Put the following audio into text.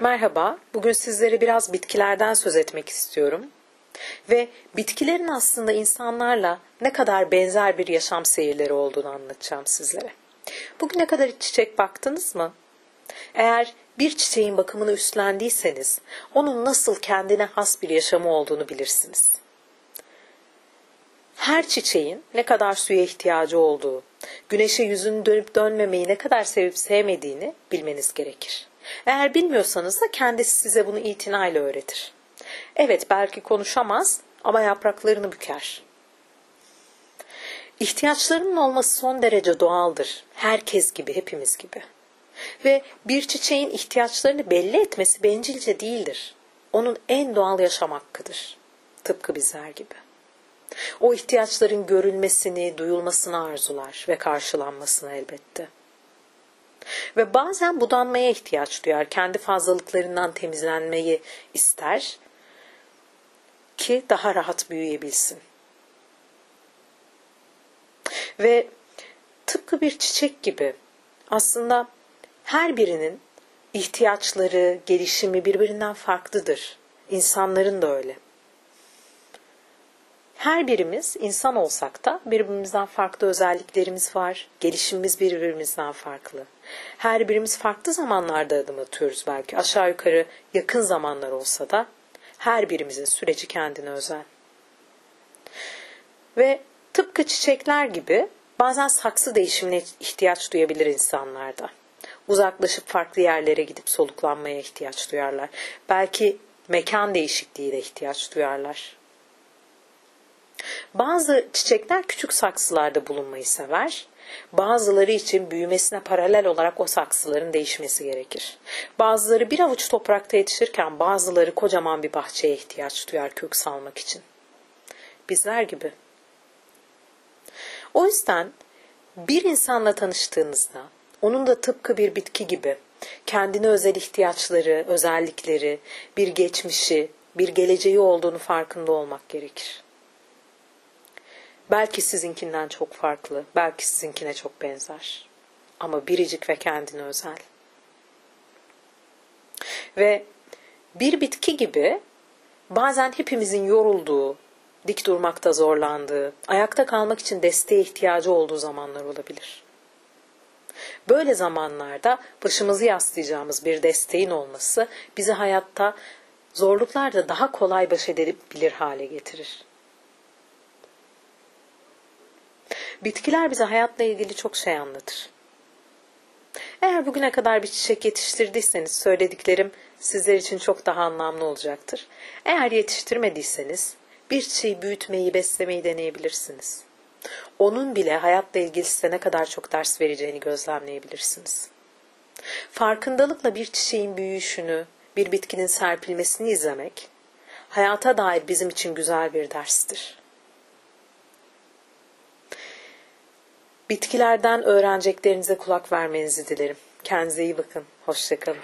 Merhaba, bugün sizlere biraz bitkilerden söz etmek istiyorum. Ve bitkilerin aslında insanlarla ne kadar benzer bir yaşam seyirleri olduğunu anlatacağım sizlere. Bugüne kadar çiçek baktınız mı? Eğer bir çiçeğin bakımını üstlendiyseniz, onun nasıl kendine has bir yaşamı olduğunu bilirsiniz. Her çiçeğin ne kadar suya ihtiyacı olduğu, güneşe yüzünü dönüp dönmemeyi ne kadar sevip sevmediğini bilmeniz gerekir. Eğer bilmiyorsanız da kendisi size bunu itinayla öğretir. Evet belki konuşamaz ama yapraklarını büker. İhtiyaçlarının olması son derece doğaldır. Herkes gibi, hepimiz gibi. Ve bir çiçeğin ihtiyaçlarını belli etmesi bencilce değildir. Onun en doğal yaşam hakkıdır. Tıpkı bizler gibi. O ihtiyaçların görülmesini, duyulmasını arzular ve karşılanmasını elbette. Ve bazen budanmaya ihtiyaç duyar. Kendi fazlalıklarından temizlenmeyi ister ki daha rahat büyüyebilsin. Ve tıpkı bir çiçek gibi aslında her birinin ihtiyaçları, gelişimi birbirinden farklıdır. İnsanların da öyle. Her birimiz insan olsak da birbirimizden farklı özelliklerimiz var. Gelişimimiz birbirimizden farklı. Her birimiz farklı zamanlarda adım atıyoruz belki. Aşağı yukarı yakın zamanlar olsa da her birimizin süreci kendine özel. Ve tıpkı çiçekler gibi bazen saksı değişimine ihtiyaç duyabilir insanlarda. Uzaklaşıp farklı yerlere gidip soluklanmaya ihtiyaç duyarlar. Belki mekan değişikliğine ihtiyaç duyarlar. Bazı çiçekler küçük saksılarda bulunmayı sever. Bazıları için büyümesine paralel olarak o saksıların değişmesi gerekir. Bazıları bir avuç toprakta yetişirken bazıları kocaman bir bahçeye ihtiyaç duyar kök salmak için. Bizler gibi. O yüzden bir insanla tanıştığınızda onun da tıpkı bir bitki gibi kendine özel ihtiyaçları, özellikleri, bir geçmişi, bir geleceği olduğunu farkında olmak gerekir. Belki sizinkinden çok farklı, belki sizinkine çok benzer. Ama biricik ve kendine özel. Ve bir bitki gibi bazen hepimizin yorulduğu, dik durmakta zorlandığı, ayakta kalmak için desteğe ihtiyacı olduğu zamanlar olabilir. Böyle zamanlarda başımızı yaslayacağımız bir desteğin olması bizi hayatta zorluklarda daha kolay baş edebilir hale getirir. Bitkiler bize hayatla ilgili çok şey anlatır. Eğer bugüne kadar bir çiçek yetiştirdiyseniz söylediklerim sizler için çok daha anlamlı olacaktır. Eğer yetiştirmediyseniz bir çiçeği büyütmeyi, beslemeyi deneyebilirsiniz. Onun bile hayatla ilgili size ne kadar çok ders vereceğini gözlemleyebilirsiniz. Farkındalıkla bir çiçeğin büyüyüşünü, bir bitkinin serpilmesini izlemek, hayata dair bizim için güzel bir derstir. Bitkilerden öğreneceklerinize kulak vermenizi dilerim. Kendinize iyi bakın. Hoşçakalın.